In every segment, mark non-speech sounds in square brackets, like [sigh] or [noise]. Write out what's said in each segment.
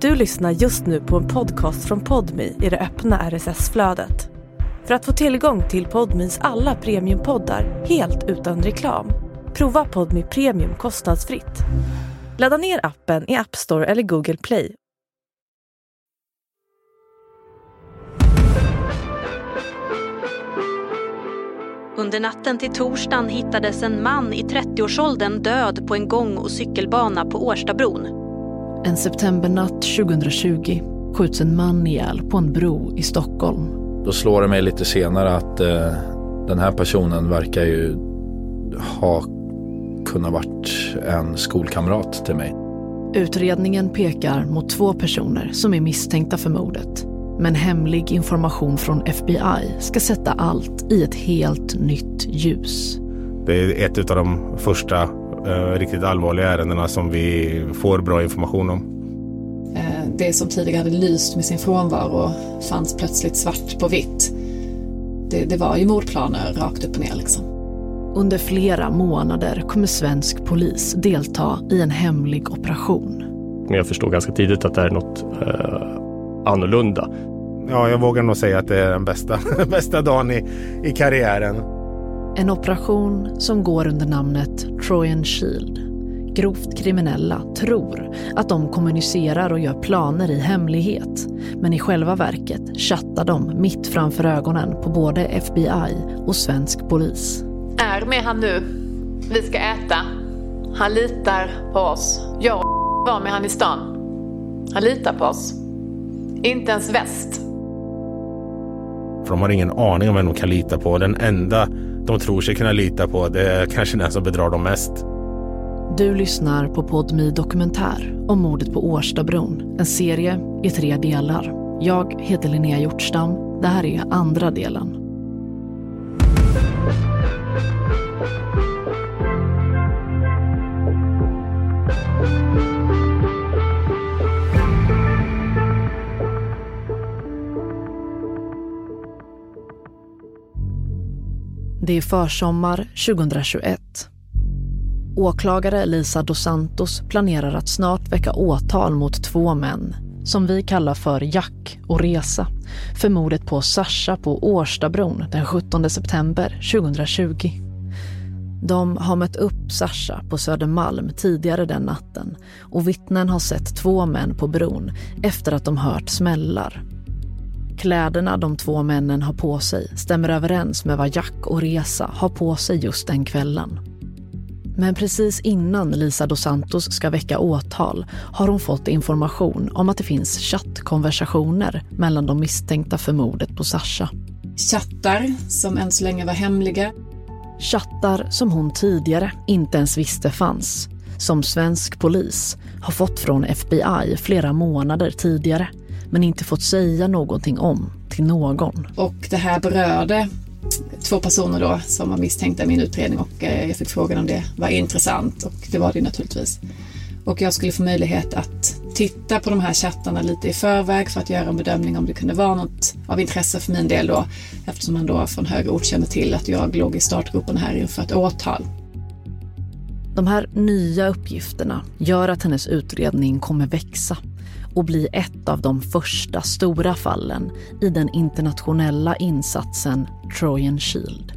Du lyssnar just nu på en podcast från Podmi i det öppna RSS-flödet. För att få tillgång till Podmis alla premiumpoddar helt utan reklam, prova Podmi Premium kostnadsfritt. Ladda ner appen i App Store eller Google Play. Under natten till torsdagen hittades en man i 30-årsåldern död på en gång och cykelbana på Årstabron. En septembernatt 2020 skjuts en man ihjäl på en bro i Stockholm. Då slår det mig lite senare att eh, den här personen verkar ju ha kunnat varit en skolkamrat till mig. Utredningen pekar mot två personer som är misstänkta för mordet. Men hemlig information från FBI ska sätta allt i ett helt nytt ljus. Det är ett av de första eh, riktigt allvarliga ärendena som vi får bra information om. Eh, det som tidigare hade lyst med sin frånvaro fanns plötsligt svart på vitt. Det, det var ju mordplaner rakt upp och ner liksom. Under flera månader kommer svensk polis delta i en hemlig operation. Men jag förstod ganska tidigt att det är något eh, annorlunda. Ja, jag vågar nog säga att det är den bästa, [laughs] bästa dagen i, i karriären. En operation som går under namnet Trojan Shield. Grovt kriminella tror att de kommunicerar och gör planer i hemlighet. Men i själva verket chattar de mitt framför ögonen på både FBI och svensk polis. Är med han nu. Vi ska äta. Han litar på oss. Jag var med han i stan. Han litar på oss. Inte ens väst. För de har ingen aning om vem de kan lita på. Den enda de tror sig kunna lita på det är kanske den som bedrar dem mest. Du lyssnar på Podmi Dokumentär om mordet på Årstabron. En serie i tre delar. Jag heter Linnea Hjortstam. Det här är andra delen. Det är försommar 2021. Åklagare Lisa dos Santos planerar att snart väcka åtal mot två män som vi kallar för Jack och Resa för mordet på Sasha på Årstabron den 17 september 2020. De har mött upp Sasha på Södermalm tidigare den natten och vittnen har sett två män på bron efter att de hört smällar. Kläderna de två männen har på sig stämmer överens med vad Jack och Resa har på sig just den kvällen. Men precis innan Lisa dos Santos ska väcka åtal har hon fått information om att det finns chattkonversationer mellan de misstänkta för mordet på Sasha. Chattar som än så länge var hemliga. Chattar som hon tidigare inte ens visste fanns. Som svensk polis har fått från FBI flera månader tidigare men inte fått säga någonting om till någon. Och det här berörde två personer då som var misstänkta i min utredning och eh, jag fick frågan om det var intressant och det var det naturligtvis. Och jag skulle få möjlighet att titta på de här chattarna lite i förväg för att göra en bedömning om det kunde vara något av intresse för min del då eftersom man då från högre ort kände till att jag låg i startgruppen här inför ett åtal. De här nya uppgifterna gör att hennes utredning kommer växa och bli ett av de första stora fallen i den internationella insatsen Trojan Shield.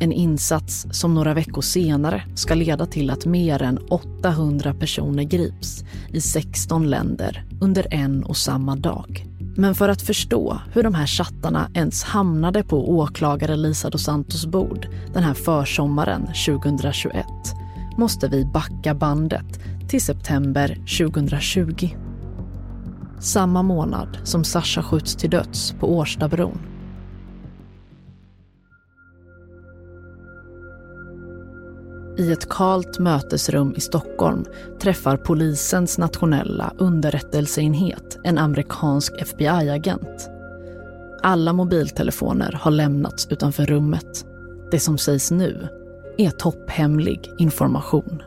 En insats som några veckor senare ska leda till att mer än 800 personer grips i 16 länder under en och samma dag. Men för att förstå hur de här chattarna ens hamnade på åklagare Lisa dos Santos bord den här försommaren 2021 måste vi backa bandet till september 2020. Samma månad som Sasha skjuts till döds på Årstabron. I ett kalt mötesrum i Stockholm träffar polisens nationella underrättelseenhet en amerikansk FBI-agent. Alla mobiltelefoner har lämnats utanför rummet. Det som sägs nu är topphemlig information.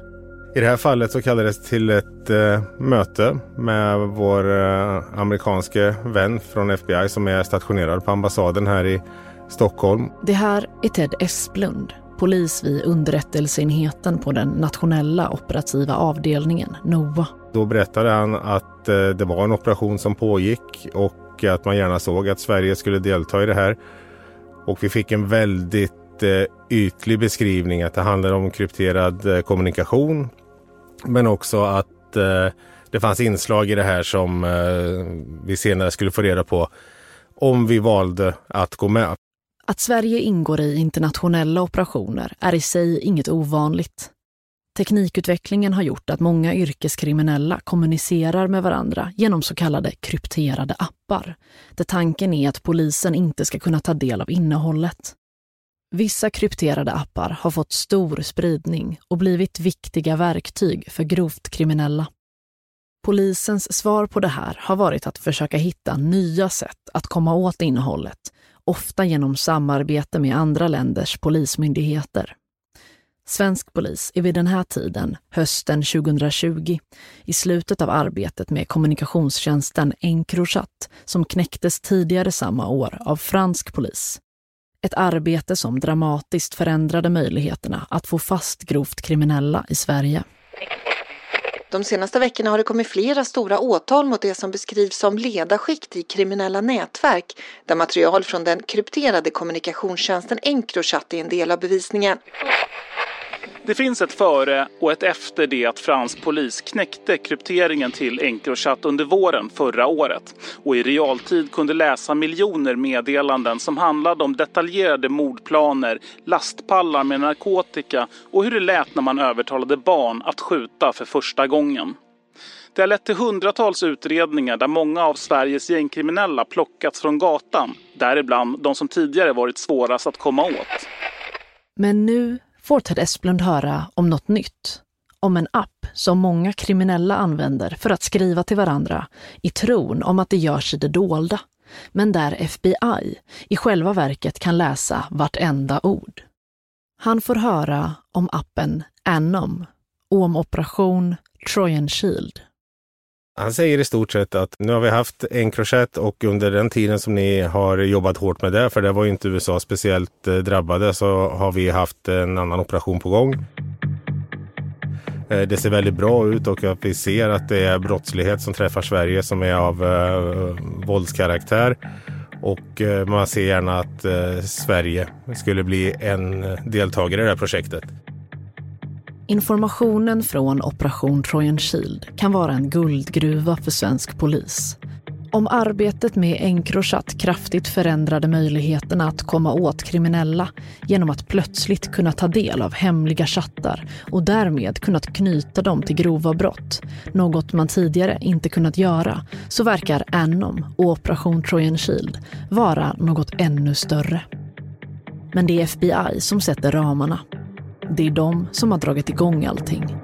I det här fallet så kallades till ett eh, möte med vår eh, amerikanske vän från FBI som är stationerad på ambassaden här i Stockholm. Det här är Ted Esplund, polis vid underrättelseenheten på den nationella operativa avdelningen, NOA. Då berättade han att eh, det var en operation som pågick och att man gärna såg att Sverige skulle delta i det här. Och vi fick en väldigt eh, ytlig beskrivning att det handlar om krypterad eh, kommunikation. Men också att eh, det fanns inslag i det här som eh, vi senare skulle få reda på om vi valde att gå med. Att Sverige ingår i internationella operationer är i sig inget ovanligt. Teknikutvecklingen har gjort att många yrkeskriminella kommunicerar med varandra genom så kallade krypterade appar, där tanken är att polisen inte ska kunna ta del av innehållet. Vissa krypterade appar har fått stor spridning och blivit viktiga verktyg för grovt kriminella. Polisens svar på det här har varit att försöka hitta nya sätt att komma åt innehållet, ofta genom samarbete med andra länders polismyndigheter. Svensk polis är vid den här tiden, hösten 2020, i slutet av arbetet med kommunikationstjänsten Encrochat som knäcktes tidigare samma år av fransk polis. Ett arbete som dramatiskt förändrade möjligheterna att få fast grovt kriminella i Sverige. De senaste veckorna har det kommit flera stora åtal mot det som beskrivs som ledarskikt i kriminella nätverk där material från den krypterade kommunikationstjänsten Encrochat är en del av bevisningen. Det finns ett före och ett efter det att fransk polis knäckte krypteringen till Encrochat under våren förra året och i realtid kunde läsa miljoner meddelanden som handlade om detaljerade mordplaner, lastpallar med narkotika och hur det lät när man övertalade barn att skjuta för första gången. Det har lett till hundratals utredningar där många av Sveriges gängkriminella plockats från gatan, däribland de som tidigare varit svårast att komma åt. Men nu får Ted Esplund höra om något nytt. Om en app som många kriminella använder för att skriva till varandra i tron om att det görs i det dolda, men där FBI i själva verket kan läsa vartenda ord. Han får höra om appen Anom och om operation Trojan Shield. Han säger i stort sett att nu har vi haft Encrochat och under den tiden som ni har jobbat hårt med det, för det var ju inte USA speciellt eh, drabbade, så har vi haft en annan operation på gång. Eh, det ser väldigt bra ut och att vi ser att det är brottslighet som träffar Sverige som är av eh, våldskaraktär. Och eh, man ser gärna att eh, Sverige skulle bli en eh, deltagare i det här projektet. Informationen från Operation Trojan Shield kan vara en guldgruva för svensk polis. Om arbetet med Encrochat kraftigt förändrade möjligheterna att komma åt kriminella genom att plötsligt kunna ta del av hemliga chattar och därmed kunnat knyta dem till grova brott, något man tidigare inte kunnat göra, så verkar Anom och Operation Trojan Shield vara något ännu större. Men det är FBI som sätter ramarna det är de som har dragit igång allting.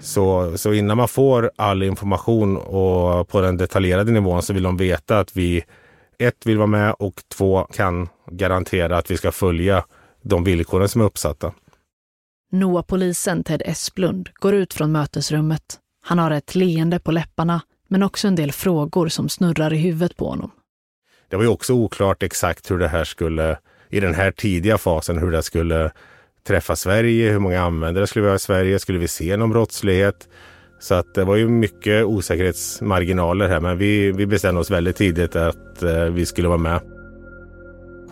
Så, så innan man får all information och på den detaljerade nivån så vill de veta att vi ett vill vara med och två kan garantera att vi ska följa de villkoren som är uppsatta. NOA-polisen Ted Esplund går ut från mötesrummet. Han har ett leende på läpparna, men också en del frågor som snurrar i huvudet på honom. Det var ju också oklart exakt hur det här skulle i den här tidiga fasen hur det skulle träffa Sverige, hur många användare skulle vi ha i Sverige, skulle vi se någon brottslighet? Så att det var ju mycket osäkerhetsmarginaler här, men vi, vi bestämde oss väldigt tidigt att eh, vi skulle vara med.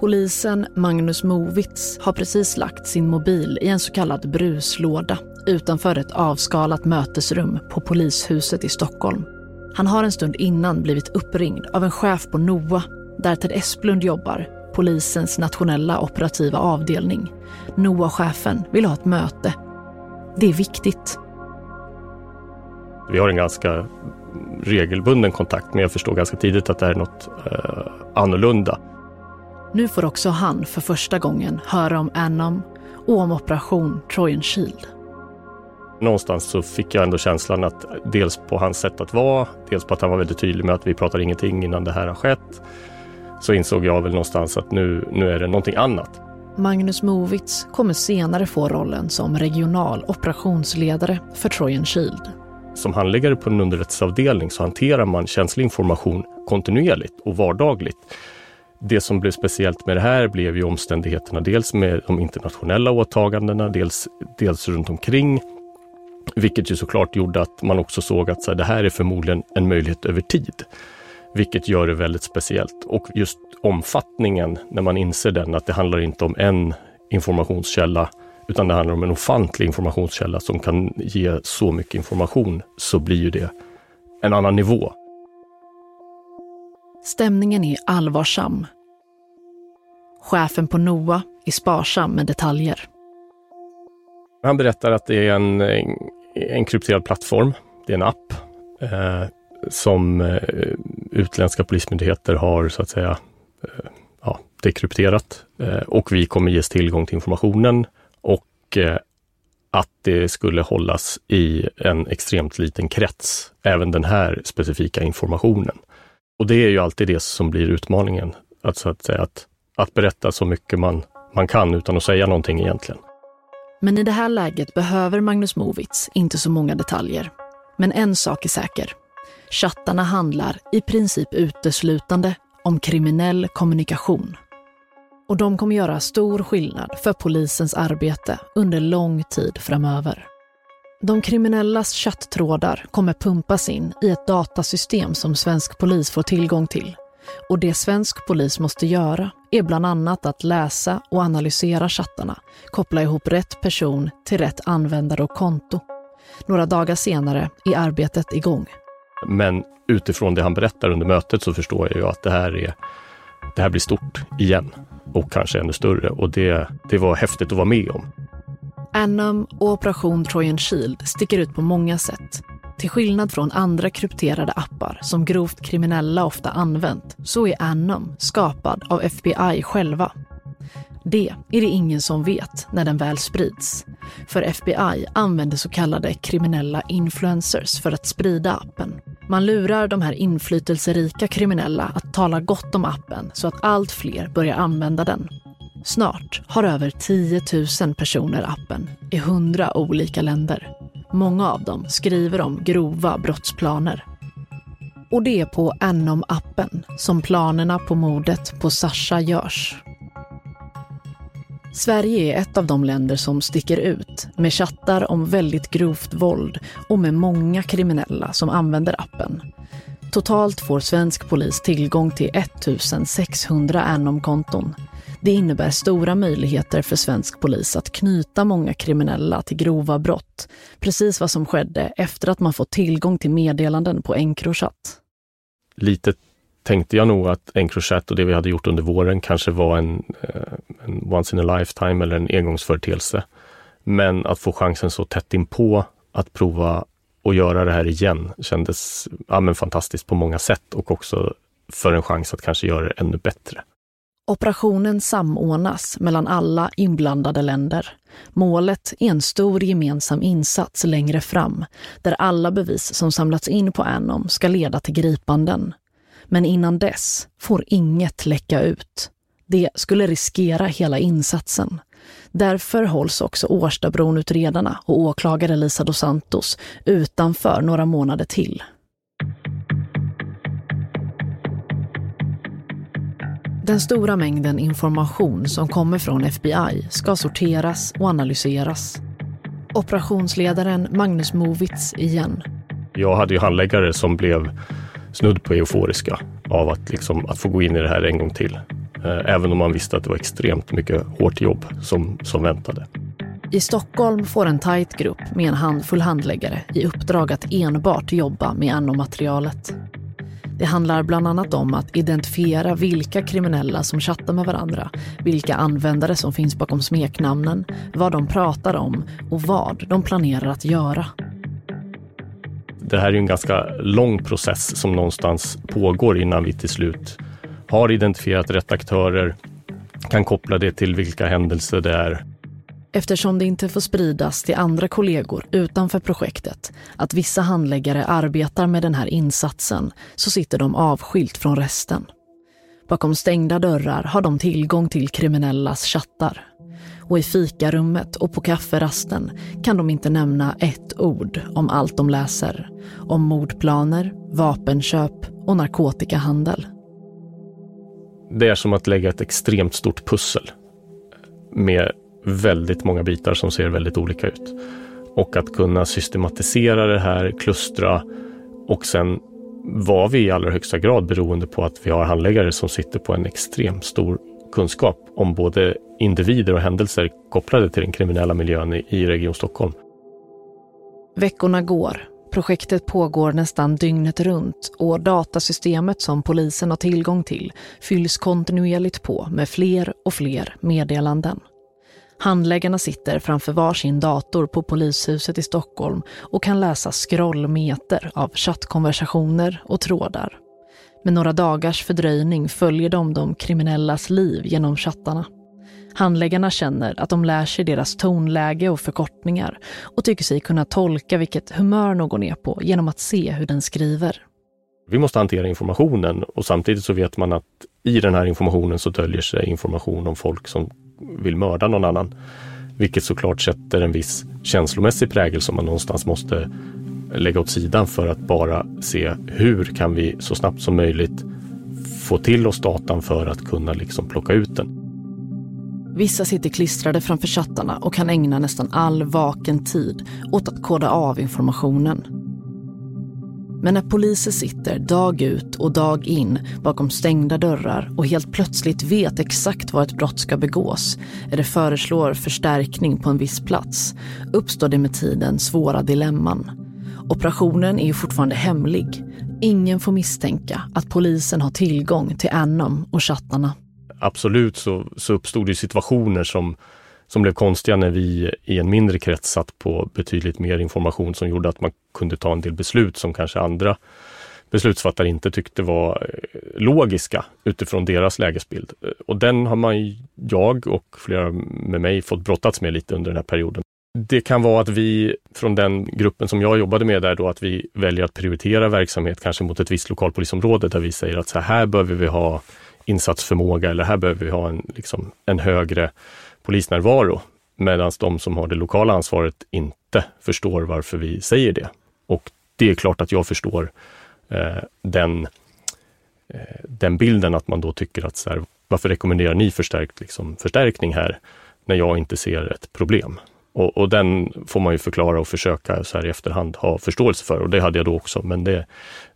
Polisen Magnus Movitz har precis lagt sin mobil i en så kallad bruslåda utanför ett avskalat mötesrum på polishuset i Stockholm. Han har en stund innan blivit uppringd av en chef på NOA där Ted Esplund jobbar polisens nationella operativa avdelning. NOA-chefen vill ha ett möte. Det är viktigt. Vi har en ganska regelbunden kontakt, men jag förstår ganska tidigt att det är något eh, annorlunda. Nu får också han för första gången höra om Anom och om operation Trojan Shield. Någonstans så fick jag ändå känslan att dels på hans sätt att vara, dels på att han var väldigt tydlig med att vi pratar ingenting innan det här har skett så insåg jag väl någonstans att nu, nu är det någonting annat. Magnus Movitz kommer senare få rollen som regional operationsledare för Trojan Shield. Som handläggare på en underrättelseavdelning så hanterar man känslig information kontinuerligt och vardagligt. Det som blev speciellt med det här blev ju omständigheterna dels med de internationella åtagandena, dels, dels runt omkring. Vilket ju såklart gjorde att man också såg att så här, det här är förmodligen en möjlighet över tid. Vilket gör det väldigt speciellt. Och just omfattningen, när man inser den, att det handlar inte om en informationskälla, utan det handlar om en ofantlig informationskälla som kan ge så mycket information, så blir ju det en annan nivå. Stämningen är allvarsam. Chefen på NOA är sparsam med detaljer. Han berättar att det är en, en krypterad plattform. Det är en app eh, som eh, utländska polismyndigheter har så att säga eh, ja, dekrypterat eh, och vi kommer ges tillgång till informationen och eh, att det skulle hållas i en extremt liten krets, även den här specifika informationen. Och det är ju alltid det som blir utmaningen, att, så att, säga, att, att berätta så mycket man, man kan utan att säga någonting egentligen. Men i det här läget behöver Magnus Movitz inte så många detaljer. Men en sak är säker. Chattarna handlar i princip uteslutande om kriminell kommunikation. Och de kommer göra stor skillnad för polisens arbete under lång tid framöver. De kriminellas chatttrådar kommer pumpas in i ett datasystem som svensk polis får tillgång till. Och det svensk polis måste göra är bland annat att läsa och analysera chattarna, koppla ihop rätt person till rätt användare och konto. Några dagar senare är arbetet igång. Men utifrån det han berättar under mötet så förstår jag ju att det här, är, det här blir stort igen och kanske ännu större och det, det var häftigt att vara med om. Annum och Operation Trojan Shield sticker ut på många sätt. Till skillnad från andra krypterade appar som grovt kriminella ofta använt så är Annum skapad av FBI själva. Det är det ingen som vet när den väl sprids. För FBI använder så kallade kriminella influencers för att sprida appen. Man lurar de här inflytelserika kriminella att tala gott om appen så att allt fler börjar använda den. Snart har över 10 000 personer appen i 100 olika länder. Många av dem skriver om grova brottsplaner. Och det är på Anom-appen som planerna på mordet på Sasha görs. Sverige är ett av de länder som sticker ut med chattar om väldigt grovt våld och med många kriminella som använder appen. Totalt får svensk polis tillgång till 1600 Anom-konton. Det innebär stora möjligheter för svensk polis att knyta många kriminella till grova brott. Precis vad som skedde efter att man fått tillgång till meddelanden på Encrochat. Lite tänkte jag nog att Encrochat och det vi hade gjort under våren kanske var en, eh, en once in a lifetime eller en engångsföreteelse. Men att få chansen så tätt inpå att prova och göra det här igen kändes ja, men fantastiskt på många sätt och också för en chans att kanske göra det ännu bättre. Operationen samordnas mellan alla inblandade länder. Målet är en stor gemensam insats längre fram där alla bevis som samlats in på Anom ska leda till gripanden. Men innan dess får inget läcka ut. Det skulle riskera hela insatsen. Därför hålls också Årstabronutredarna och åklagare Lisa dos Santos utanför några månader till. Den stora mängden information som kommer från FBI ska sorteras och analyseras. Operationsledaren Magnus Movitz igen. Jag hade ju handläggare som blev snudd på euforiska av att, liksom, att få gå in i det här en gång till. Eh, även om man visste att det var extremt mycket hårt jobb som, som väntade. I Stockholm får en tajt grupp med en handfull handläggare i uppdrag att enbart jobba med annomaterialet. Det handlar bland annat om att identifiera vilka kriminella som chattar med varandra, vilka användare som finns bakom smeknamnen, vad de pratar om och vad de planerar att göra. Det här är en ganska lång process som någonstans pågår innan vi till slut har identifierat rätt aktörer, kan koppla det till vilka händelser det är eftersom det inte får spridas till andra kollegor utanför projektet att vissa handläggare arbetar med den här insatsen så sitter de avskilt från resten. Bakom stängda dörrar har de tillgång till kriminellas chattar. Och i fikarummet och på kafferasten kan de inte nämna ett ord om allt de läser. Om mordplaner, vapenköp och narkotikahandel det är som att lägga ett extremt stort pussel med väldigt många bitar som ser väldigt olika ut. Och att kunna systematisera det här, klustra och sen var vi i allra högsta grad beroende på att vi har handläggare som sitter på en extremt stor kunskap om både individer och händelser kopplade till den kriminella miljön i Region Stockholm. Veckorna går. Projektet pågår nästan dygnet runt och datasystemet som polisen har tillgång till fylls kontinuerligt på med fler och fler meddelanden. Handläggarna sitter framför varsin dator på polishuset i Stockholm och kan läsa scrollmeter av chattkonversationer och trådar. Med några dagars fördröjning följer de de kriminellas liv genom chattarna. Handläggarna känner att de lär sig deras tonläge och förkortningar och tycker sig kunna tolka vilket humör någon är på genom att se hur den skriver. Vi måste hantera informationen och samtidigt så vet man att i den här informationen så döljer sig information om folk som vill mörda någon annan. Vilket såklart sätter en viss känslomässig prägel som man någonstans måste lägga åt sidan för att bara se hur kan vi så snabbt som möjligt få till oss datan för att kunna liksom plocka ut den. Vissa sitter klistrade framför chattarna och kan ägna nästan all vaken tid åt att koda av informationen. Men när poliser sitter dag ut och dag in bakom stängda dörrar och helt plötsligt vet exakt var ett brott ska begås eller föreslår förstärkning på en viss plats uppstår det med tiden svåra dilemman. Operationen är ju fortfarande hemlig. Ingen får misstänka att polisen har tillgång till Anom och chattarna. Absolut så, så uppstod det situationer som som blev konstiga när vi i en mindre krets satt på betydligt mer information som gjorde att man kunde ta en del beslut som kanske andra beslutsfattare inte tyckte var eh, logiska utifrån deras lägesbild. Eh, och den har man, jag och flera med mig fått brottats med lite under den här perioden. Det kan vara att vi från den gruppen som jag jobbade med där då, att vi väljer att prioritera verksamhet kanske mot ett visst lokalpolisområde där vi säger att så här behöver vi ha insatsförmåga eller här behöver vi ha en, liksom, en högre polisnärvaro. Medan de som har det lokala ansvaret inte förstår varför vi säger det. Och det är klart att jag förstår eh, den, eh, den bilden att man då tycker att så här, varför rekommenderar ni förstärkt liksom, förstärkning här när jag inte ser ett problem? Och, och, den får man ju förklara och försöka så här i efterhand ha förståelse för och det hade jag då också. Men det,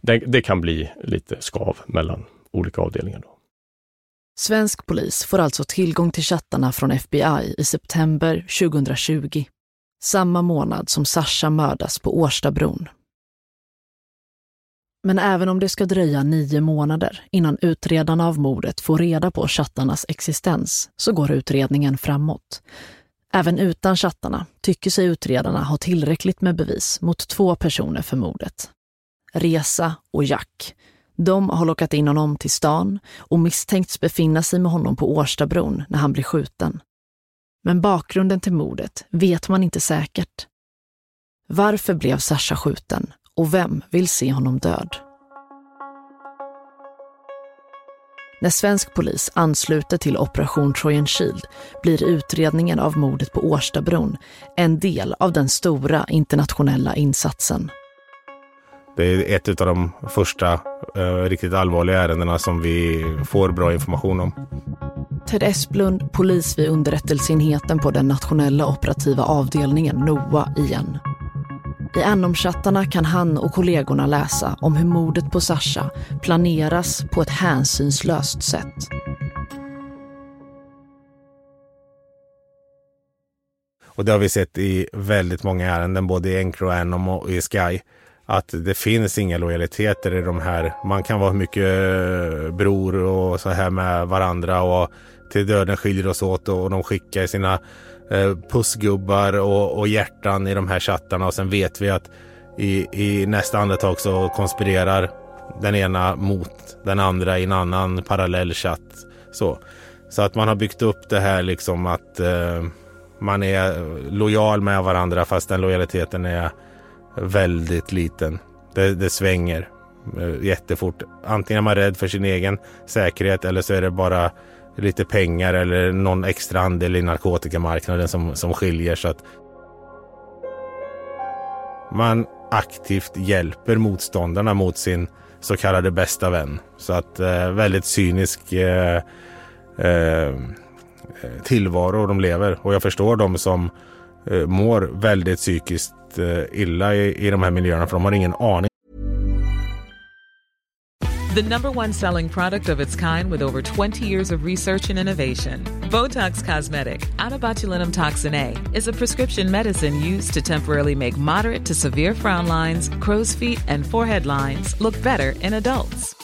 det, det kan bli lite skav mellan olika avdelningar. Då. Svensk polis får alltså tillgång till chattarna från FBI i september 2020. Samma månad som Sasha mördas på Årstabron. Men även om det ska dröja nio månader innan utredarna av mordet får reda på chattarnas existens så går utredningen framåt. Även utan chattarna tycker sig utredarna ha tillräckligt med bevis mot två personer för mordet. Resa och Jack, de har lockat in honom till stan och misstänkts befinna sig med honom på Årstabron när han blir skjuten. Men bakgrunden till mordet vet man inte säkert. Varför blev Sasha skjuten och vem vill se honom död? När svensk polis ansluter till Operation Trojan Shield blir utredningen av mordet på Årstabron en del av den stora internationella insatsen. Det är ett av de första eh, riktigt allvarliga ärendena som vi får bra information om. Ted Esplund, polis vid underrättelseenheten på den nationella operativa avdelningen NOA igen. I Anom-chattarna kan han och kollegorna läsa om hur mordet på Sasha planeras på ett hänsynslöst sätt. Och det har vi sett i väldigt många ärenden, både i Encro, Anom och i Sky att det finns inga lojaliteter i de här. Man kan vara mycket eh, bror och så här med varandra och till döden skiljer oss åt och de skickar sina eh, pussgubbar och, och hjärtan i de här chattarna och sen vet vi att i, i nästa andetag så konspirerar den ena mot den andra i en annan parallell chatt. Så, så att man har byggt upp det här liksom att eh, man är lojal med varandra fast den lojaliteten är väldigt liten. Det, det svänger eh, jättefort. Antingen är man rädd för sin egen säkerhet eller så är det bara lite pengar eller någon extra andel i narkotikamarknaden som, som skiljer. Så att man aktivt hjälper motståndarna mot sin så kallade bästa vän. Så att eh, väldigt cynisk eh, eh, tillvaro de lever. Och jag förstår de som eh, mår väldigt psykiskt eh, illa i, i de här miljöerna för de har ingen aning The number one selling product of its kind with over 20 years of research and innovation. Botox Cosmetic, out toxin A, is a prescription medicine used to temporarily make moderate to severe frown lines, crow's feet, and forehead lines look better in adults.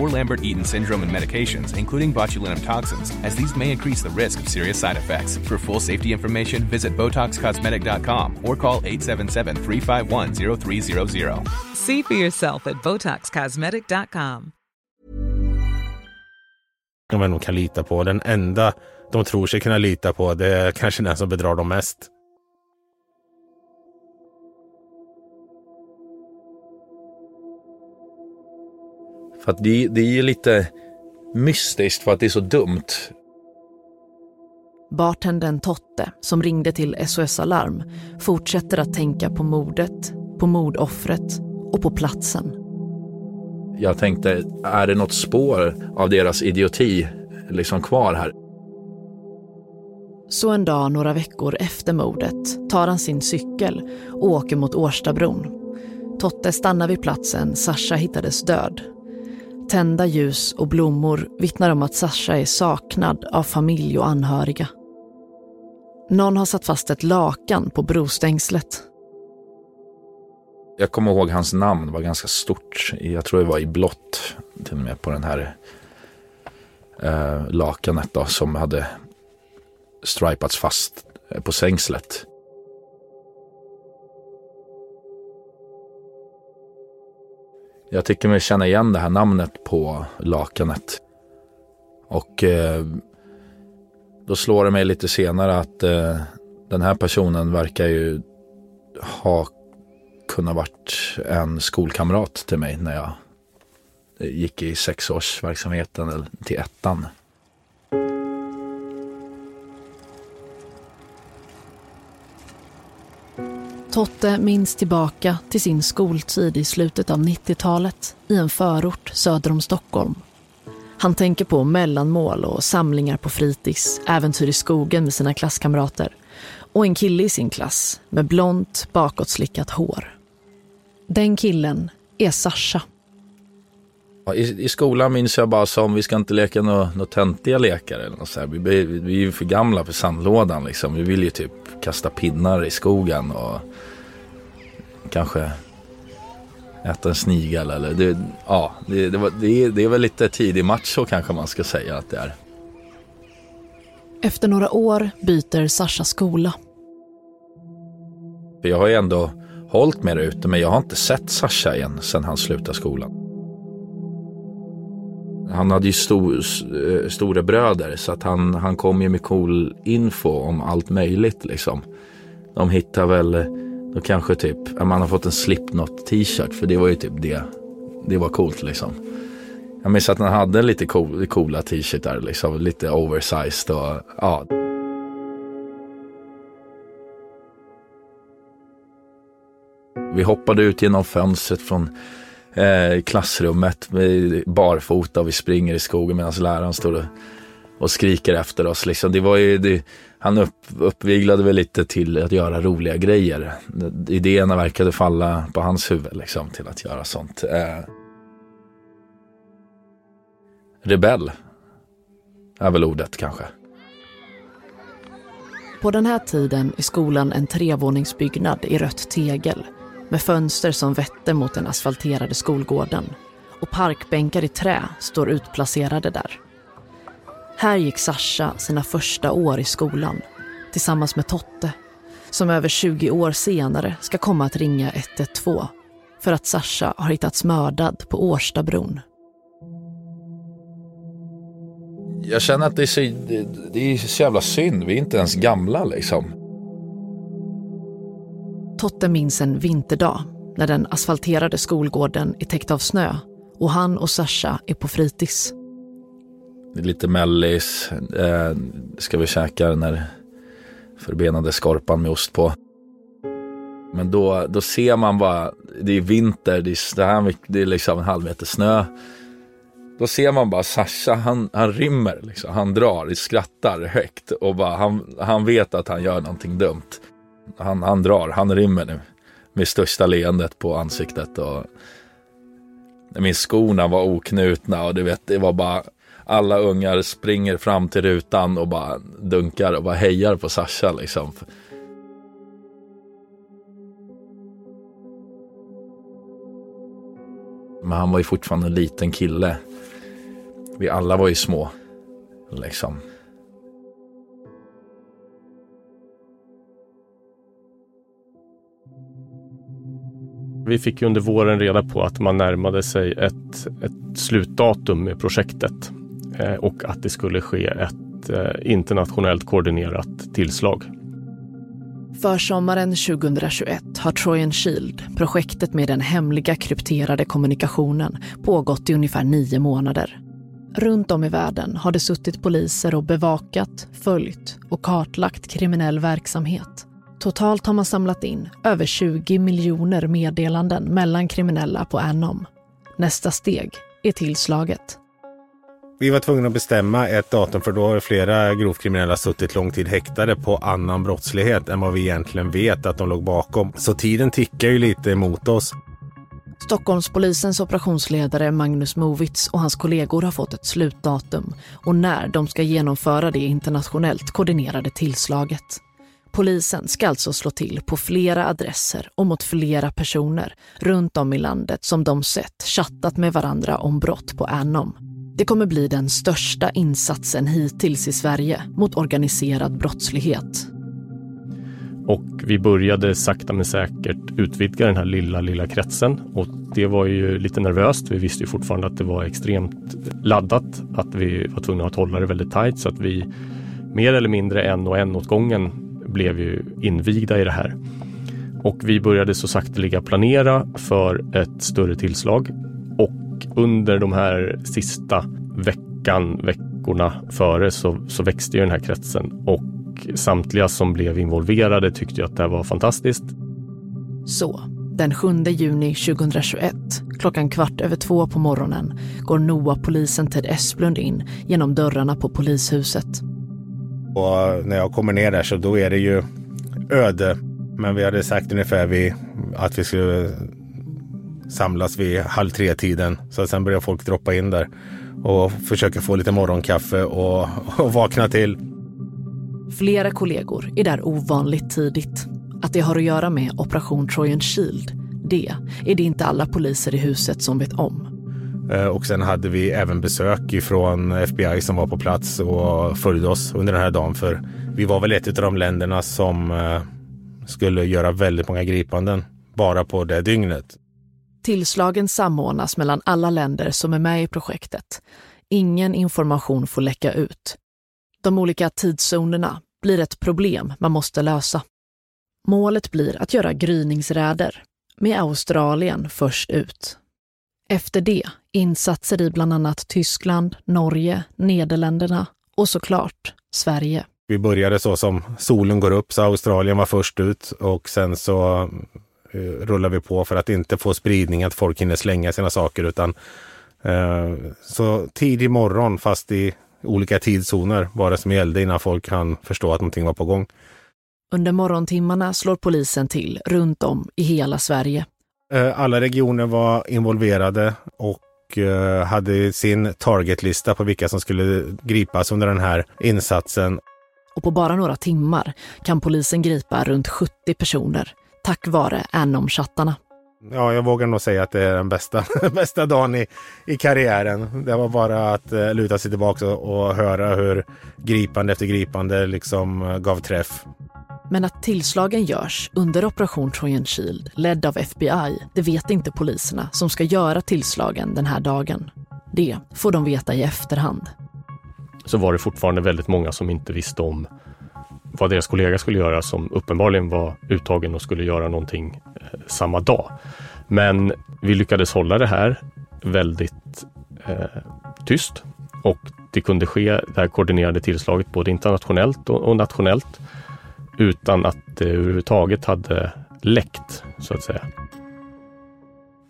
or Lambert-Eaton syndrome and medications, including botulinum toxins, as these may increase the risk of serious side effects. For full safety information, visit BotoxCosmetic.com or call 877-351-0300. See for yourself at BotoxCosmetic.com. De nog kan lita på. Den enda de tror sig kunna lita på, det är kanske den som bedrar dem mest. För att det, det är lite mystiskt för att det är så dumt. Bartendern Totte, som ringde till SOS Alarm, fortsätter att tänka på mordet, på mordoffret och på platsen. Jag tänkte, är det något spår av deras idioti liksom kvar här? Så en dag några veckor efter mordet tar han sin cykel och åker mot Årstabron. Totte stannar vid platsen Sasha hittades död Tända ljus och blommor vittnar om att Sasha är saknad av familj och anhöriga. Någon har satt fast ett lakan på brostängslet. Jag kommer ihåg hans namn, var ganska stort. Jag tror det var i blått till och med på den här eh, lakanet då, som hade stripats fast på sängslet. Jag tycker mig känna igen det här namnet på lakanet. Och eh, då slår det mig lite senare att eh, den här personen verkar ju ha kunnat varit en skolkamrat till mig när jag gick i sexårsverksamheten eller till ettan. Totte minns tillbaka till sin skoltid i slutet av 90-talet i en förort söder om Stockholm. Han tänker på mellanmål och samlingar på fritids, äventyr i skogen med sina klasskamrater och en kille i sin klass med blont bakåtslickat hår. Den killen är Sasha. I, I skolan minns jag bara som vi ska inte leka några nå töntiga lekar. Eller något så här. Vi, vi, vi är ju för gamla för sandlådan liksom. Vi vill ju typ kasta pinnar i skogen och kanske äta en snigel eller det, ja, det, det, var, det, det är väl lite tidig match så kanske man ska säga att det är. Efter några år byter Sasha skola. Jag har ju ändå hållit med det ute men jag har inte sett Sasha igen sedan han slutade skolan. Han hade ju stor, eh, stora bröder så att han, han kom ju med cool info om allt möjligt liksom. De hittar väl eh, då kanske typ, man har fått en Slipknot t-shirt för det var ju typ det. Det var coolt liksom. Jag minns att han hade lite cool, coola t-shirtar liksom, lite oversized och ja. Vi hoppade ut genom fönstret från eh, klassrummet barfota och vi springer i skogen medan läraren står och, och skriker efter oss. Liksom. Det var ju, det, han upp, uppviglade väl lite till att göra roliga grejer. Idéerna verkade falla på hans huvud liksom, till att göra sånt. Eh, rebell är väl ordet kanske. På den här tiden är skolan en trevåningsbyggnad i rött tegel med fönster som vetter mot den asfalterade skolgården och parkbänkar i trä står utplacerade där. Här gick Sasha sina första år i skolan tillsammans med Totte som över 20 år senare ska komma att ringa 112 för att Sasha har hittats mördad på Årstabron. Jag känner att det är, så, det, det är så jävla synd. Vi är inte ens gamla liksom. Totte minns en vinterdag när den asfalterade skolgården är täckt av snö och han och Sasha är på fritids. Det är lite mellis. Eh, ska vi käka den här förbenade skorpan med ost på. Men då, då ser man bara, det är vinter, det är, här, det är liksom en halv meter snö. Då ser man bara Sasha, han, han rymmer, liksom. han drar, skrattar högt och bara, han, han vet att han gör någonting dumt. Han, han drar, han rymmer nu med största leendet på ansiktet. Och min skorna var oknutna och du vet, det var bara alla ungar springer fram till rutan och bara dunkar och bara hejar på Sasha liksom. Men han var ju fortfarande en liten kille. Vi alla var ju små. Liksom. Vi fick ju under våren reda på att man närmade sig ett, ett slutdatum med projektet eh, och att det skulle ske ett eh, internationellt koordinerat tillslag. För sommaren 2021 har Trojan Shield, projektet med den hemliga krypterade kommunikationen, pågått i ungefär nio månader. Runt om i världen har det suttit poliser och bevakat, följt och kartlagt kriminell verksamhet. Totalt har man samlat in över 20 miljoner meddelanden mellan kriminella på Anom. Nästa steg är tillslaget. Vi var tvungna att bestämma ett datum för då har flera grovt kriminella suttit lång tid häktade på annan brottslighet än vad vi egentligen vet att de låg bakom. Så tiden tickar ju lite emot oss. Stockholmspolisens operationsledare Magnus Movitz och hans kollegor har fått ett slutdatum och när de ska genomföra det internationellt koordinerade tillslaget. Polisen ska alltså slå till på flera adresser och mot flera personer runt om i landet som de sett chattat med varandra om brott på Anom. Det kommer bli den största insatsen hittills i Sverige mot organiserad brottslighet. Och vi började sakta men säkert utvidga den här lilla, lilla kretsen och det var ju lite nervöst. Vi visste ju fortfarande att det var extremt laddat, att vi var tvungna att hålla det väldigt tajt så att vi mer eller mindre en och en åt gången blev ju invigda i det här. Och vi började så sakteliga planera för ett större tillslag och under de här sista veckan, veckorna före så, så växte ju den här kretsen och samtliga som blev involverade tyckte att det här var fantastiskt. Så, den 7 juni 2021, klockan kvart över två på morgonen, går NOA-polisen Ted Esplund in genom dörrarna på polishuset. Och när jag kommer ner där så då är det ju öde. Men vi hade sagt ungefär vid, att vi skulle samlas vid halv tre-tiden. Så sen börjar folk droppa in där och försöker få lite morgonkaffe och, och vakna till. Flera kollegor är där ovanligt tidigt. Att det har att göra med Operation Trojan Shield, det är det inte alla poliser i huset som vet om. Eh, och sen hade vi även besök ifrån FBI som var på plats och följde oss under den här dagen. För vi var väl ett av de länderna som eh, skulle göra väldigt många gripanden bara på det dygnet. Tillslagen samordnas mellan alla länder som är med i projektet. Ingen information får läcka ut. De olika tidszonerna blir ett problem man måste lösa. Målet blir att göra gryningsräder, med Australien först ut. Efter det insatser i bland annat Tyskland, Norge, Nederländerna och såklart Sverige. Vi började så som solen går upp, så Australien var först ut och sen så eh, rullar vi på för att inte få spridning, att folk hinner slänga sina saker utan eh, så tidig morgon fast i olika tidszoner var det som gällde innan folk kan förstå att någonting var på gång. Under morgontimmarna slår polisen till runt om i hela Sverige. Eh, alla regioner var involverade och eh, hade sin targetlista på vilka som skulle gripas under den här insatsen. Och på bara några timmar kan polisen gripa runt 70 personer tack vare Anom-chattarna. Ja, jag vågar nog säga att det är den bästa, [laughs] bästa dagen i, i karriären. Det var bara att uh, luta sig tillbaka och, och höra hur gripande efter gripande liksom gav träff. Men att tillslagen görs under Operation Trojan Shield, ledd av FBI, det vet inte poliserna som ska göra tillslagen den här dagen. Det får de veta i efterhand. Så var det fortfarande väldigt många som inte visste om vad deras kollega skulle göra som uppenbarligen var uttagen och skulle göra någonting eh, samma dag. Men vi lyckades hålla det här väldigt eh, tyst och det kunde ske det här koordinerade tillslaget både internationellt och, och nationellt utan att det överhuvudtaget hade läckt så att säga.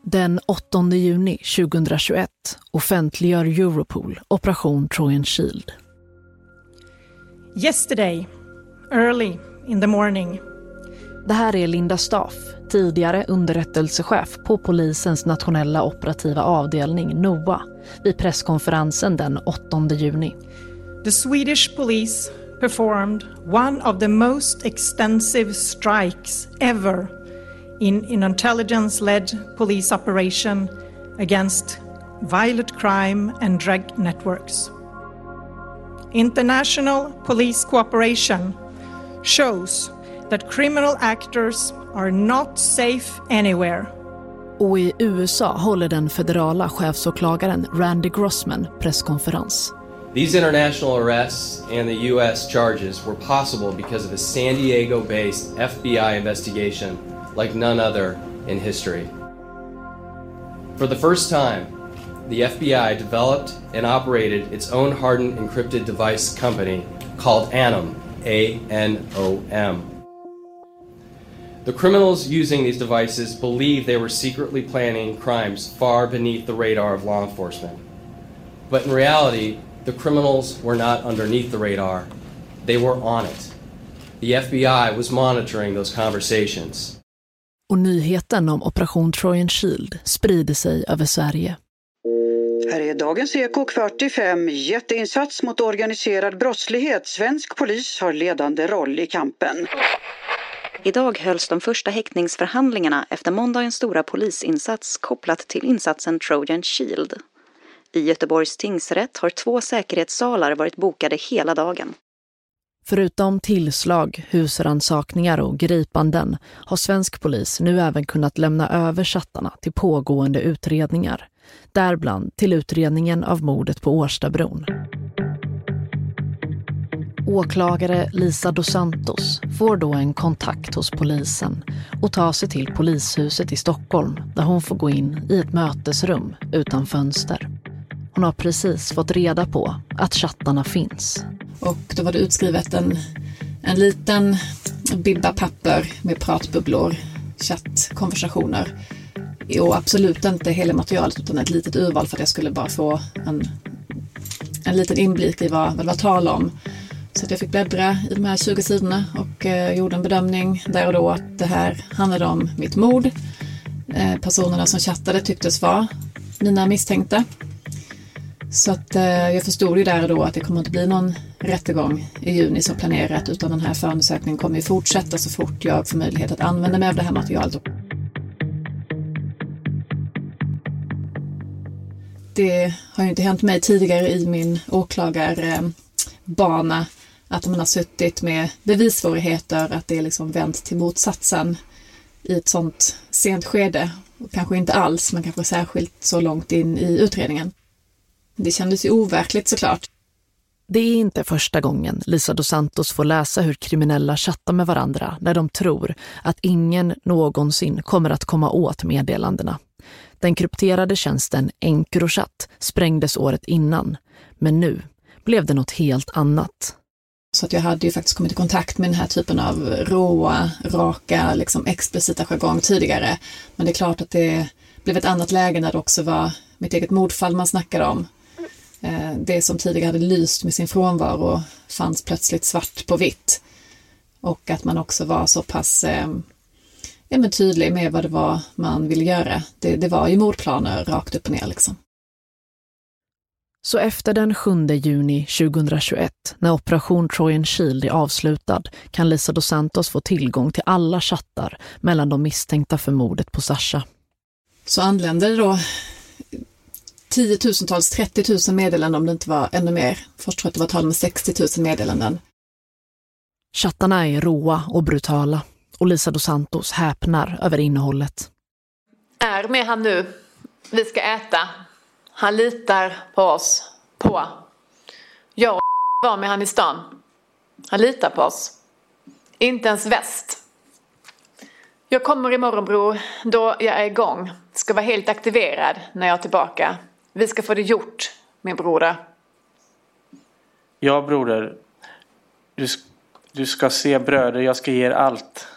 Den 8 juni 2021 offentliggör Europol Operation Trojan Shield. Yesterday, early in the morning. Det här är Linda Staff, tidigare underrättelsechef på polisens nationella operativa avdelning NOA vid presskonferensen den 8 juni. The Swedish police performed one of the most extensive strikes ever in an intelligence-led police operation against violent crime and drug networks. International police cooperation shows that criminal actors are not safe anywhere. Och i USA håller den federala chefsåklagaren Randy Grossman presskonferens. These international arrests and the U.S. charges were possible because of a San Diego based FBI investigation like none other in history. For the first time, the FBI developed and operated its own hardened encrypted device company called ANOM, A N O M. The criminals using these devices believed they were secretly planning crimes far beneath the radar of law enforcement. But in reality, the criminals were not underneath the radar, they were on it. The FBI was monitoring those conversations. Och nyheten om Operation Trojan Shield sprider sig över Sverige. Här är dagens Eko kvart i fem. Jätteinsats mot organiserad brottslighet. Svensk polis har ledande roll i kampen. Idag hölls de första häktningsförhandlingarna efter måndagens stora polisinsats kopplat till insatsen Trojan Shield. I Göteborgs tingsrätt har två säkerhetssalar varit bokade hela dagen. Förutom tillslag, husrannsakningar och gripanden har svensk polis nu även kunnat lämna över chattarna till pågående utredningar. Däribland till utredningen av mordet på Årstabron. Åklagare Lisa dos Santos får då en kontakt hos polisen och tar sig till polishuset i Stockholm där hon får gå in i ett mötesrum utan fönster. Hon har precis fått reda på att chattarna finns. Och då var det utskrivet en, en liten bibba papper med pratbubblor, chattkonversationer. Och absolut inte hela materialet utan ett litet urval för att jag skulle bara få en, en liten inblick i vad, vad det var tal om. Så att jag fick bläddra i de här 20 sidorna och eh, gjorde en bedömning där och då att det här handlade om mitt mord. Eh, personerna som chattade tycktes vara mina misstänkta. Så att eh, jag förstod ju där och då att det kommer inte bli någon rättegång i juni som planerat utan den här förundersökningen kommer ju fortsätta så fort jag får möjlighet att använda mig av det här materialet. Det har ju inte hänt mig tidigare i min åklagarbana att man har suttit med bevissvårigheter, att det är liksom vänt till motsatsen i ett sånt sent skede. Och kanske inte alls, men kanske särskilt så långt in i utredningen. Det kändes ju overkligt såklart. Det är inte första gången Lisa dos Santos får läsa hur kriminella chattar med varandra när de tror att ingen någonsin kommer att komma åt meddelandena. Den krypterade tjänsten Encrochat sprängdes året innan, men nu blev det något helt annat. Så att jag hade ju faktiskt kommit i kontakt med den här typen av råa, raka, liksom explicita jargong tidigare. Men det är klart att det blev ett annat läge när det också var mitt eget mordfall man snackade om. Eh, det som tidigare hade lyst med sin frånvaro fanns plötsligt svart på vitt. Och att man också var så pass eh, ja, men tydlig med vad det var man ville göra. Det, det var ju mordplaner rakt upp och ner liksom. Så efter den 7 juni 2021, när Operation Trojan Shield är avslutad, kan Lisa dos Santos få tillgång till alla chattar mellan de misstänkta för mordet på Sasha. Så anlände det då tiotusentals, 30 000 meddelanden om det inte var ännu mer. Först tror jag att det var tal om 60 000 meddelanden. Chattarna är råa och brutala och Lisa dos Santos häpnar över innehållet. Är med han nu. Vi ska äta. Han litar på oss. På. Jag och [laughs] var med han i stan. Han litar på oss. Inte ens väst. Jag kommer imorgon bror, då jag är igång. Ska vara helt aktiverad när jag är tillbaka. Vi ska få det gjort, min broder. Ja broder. Du, du ska se bröder, jag ska ge er allt.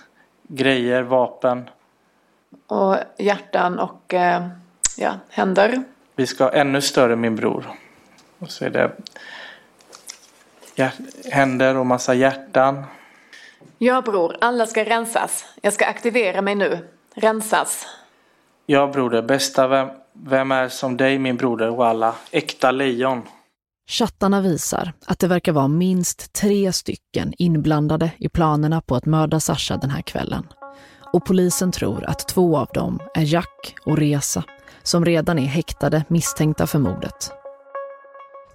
Grejer, vapen. Och hjärtan och eh, ja, händer. Vi ska ha ännu större min bror. Och så är det händer och massa hjärtan. Ja bror, alla ska rensas. Jag ska aktivera mig nu. Rensas. Ja broder, bästa vem, vem är som dig min broder alla Äkta lejon. Chattarna visar att det verkar vara minst tre stycken inblandade i planerna på att mörda Sasha den här kvällen. Och polisen tror att två av dem är Jack och Reza som redan är häktade misstänkta för mordet.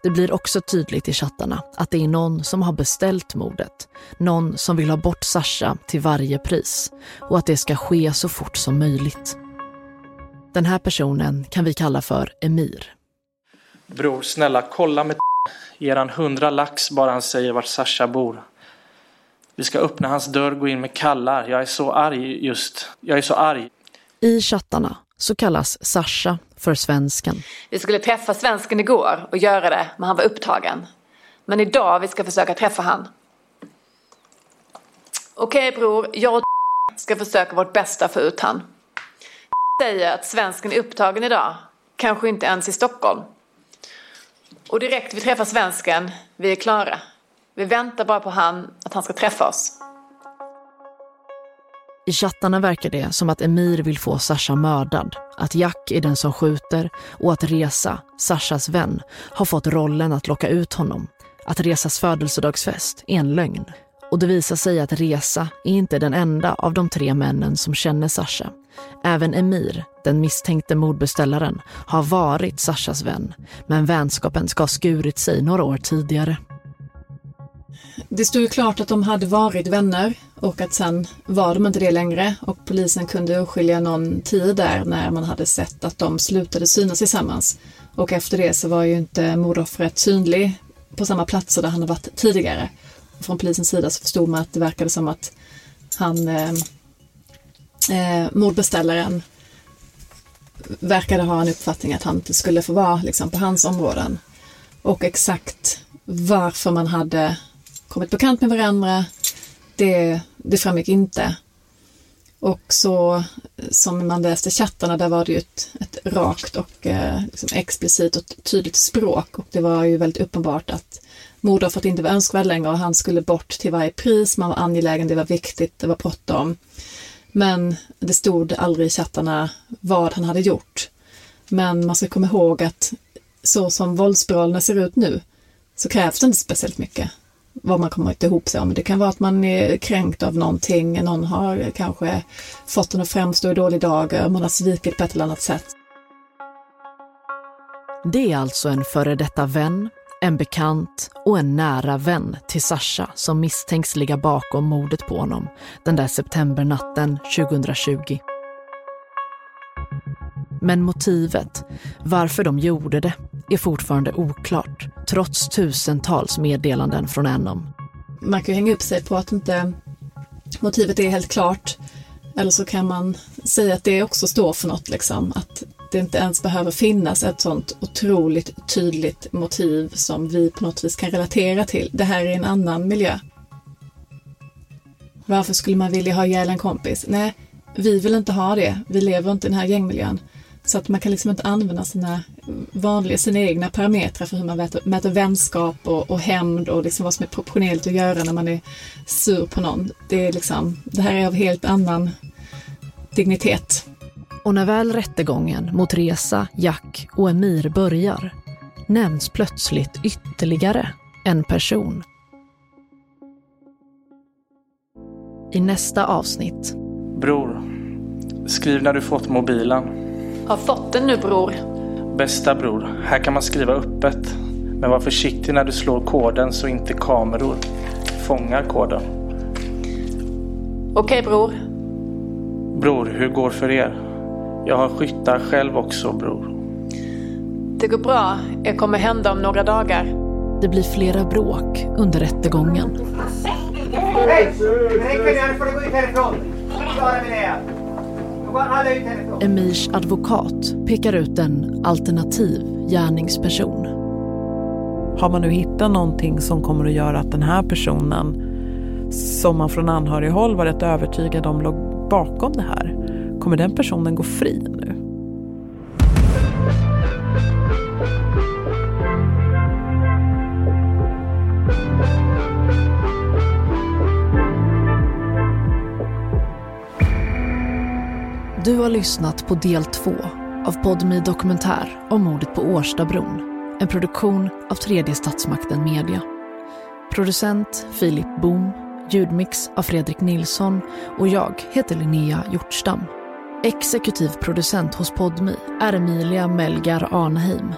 Det blir också tydligt i chattarna att det är någon som har beställt mordet. Någon som vill ha bort Sasha till varje pris och att det ska ske så fort som möjligt. Den här personen kan vi kalla för Emir. Bror, snälla kolla med Ger han hundra lax bara han säger vart Sasha bor. Vi ska öppna hans dörr, gå in med kallar. Jag är så arg just. Jag är så arg. I chattarna så kallas Sasha för svensken. Vi skulle träffa svensken igår och göra det, men han var upptagen. Men idag vi ska försöka träffa han. Okej bror, jag och ska försöka vårt bästa för ut han. Säger att svensken är upptagen idag, kanske inte ens i Stockholm. Och direkt vi träffar svensken, vi är klara. Vi väntar bara på han, att han ska träffa oss. I chattarna verkar det som att Emir vill få Sasha mördad, att Jack är den som skjuter och att Resa, Sashas vän, har fått rollen att locka ut honom. Att Resas födelsedagsfest är en lögn. Och det visar sig att Resa är inte den enda av de tre männen som känner Sasha. Även Emir, den misstänkte mordbeställaren, har varit Sashas vän. Men vänskapen ska ha skurit sig några år tidigare. Det stod ju klart att de hade varit vänner och att sen var de inte det längre och polisen kunde urskilja någon tid där när man hade sett att de slutade synas tillsammans. Och efter det så var ju inte mordoffret synlig på samma platser där han har varit tidigare. Från polisens sida så förstod man att det verkade som att han, eh, eh, mordbeställaren, verkade ha en uppfattning att han inte skulle få vara liksom, på hans områden. Och exakt varför man hade kommit bekant med varandra, det, det framgick inte. Och så som man läste chattarna, där var det ju ett, ett rakt och eh, liksom explicit och tydligt språk och det var ju väldigt uppenbart att mordoffret inte var önskvärd längre och han skulle bort till varje pris. Man var angelägen, det var viktigt, det var bråttom. Men det stod aldrig i chattarna vad han hade gjort. Men man ska komma ihåg att så som våldsspiralerna ser ut nu så krävs det inte speciellt mycket vad man kommit ihop sig om. Det kan vara att man är kränkt av någonting, någon har kanske fått en att framstå i dålig dager, man har svikit på ett eller annat sätt. Det är alltså en före detta vän, en bekant och en nära vän till Sasha som misstänks ligga bakom mordet på honom den där septembernatten 2020. Men motivet, varför de gjorde det, är fortfarande oklart trots tusentals meddelanden från Enom. Man kan ju hänga upp sig på att inte motivet är helt klart. Eller så kan man säga att det också står för något, liksom. att det inte ens behöver finnas ett sånt otroligt tydligt motiv som vi på något vis kan relatera till. Det här är en annan miljö. Varför skulle man vilja ha ihjäl en kompis? Nej, vi vill inte ha det. Vi lever inte i den här gängmiljön. Så att man kan liksom inte använda sina vanliga, sina egna parametrar för hur man mäter, mäter vänskap och, och hämnd och liksom vad som är proportionerligt att göra när man är sur på någon. Det, är liksom, det här är av helt annan dignitet. Och när väl rättegången mot Resa, Jack och Emir börjar nämns plötsligt ytterligare en person. I nästa avsnitt. Bror, skriv när du fått mobilen. Har fått den nu bror. Bästa bror, här kan man skriva öppet. Men var försiktig när du slår koden så inte kameror fångar koden. Okej bror. Bror, hur går för er? Jag har skyttar själv också, bror. Det går bra. Det kommer hända om några dagar. Det blir flera bråk under rättegången. Hej! Räcker nu får du gå ut härifrån. Klara med det. Då går alla ut härifrån. Emirs advokat pekar ut en alternativ gärningsperson. Har man nu hittat någonting som kommer att göra att den här personen som man från anhörighåll var rätt övertygad om låg bakom det här, kommer den personen gå fri nu? Du har lyssnat på del två av Podmi Dokumentär om mordet på Årstabron. En produktion av tredje statsmakten Media. Producent Filip Boom, ljudmix av Fredrik Nilsson och jag heter Linnea Hjortstam. Exekutiv producent hos Podmi är Emilia Melgar Arnheim.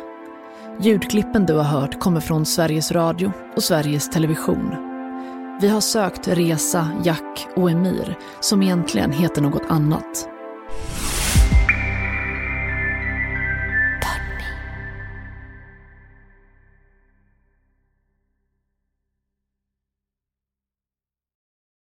Ljudklippen du har hört kommer från Sveriges Radio och Sveriges Television. Vi har sökt Resa, Jack och Emir som egentligen heter något annat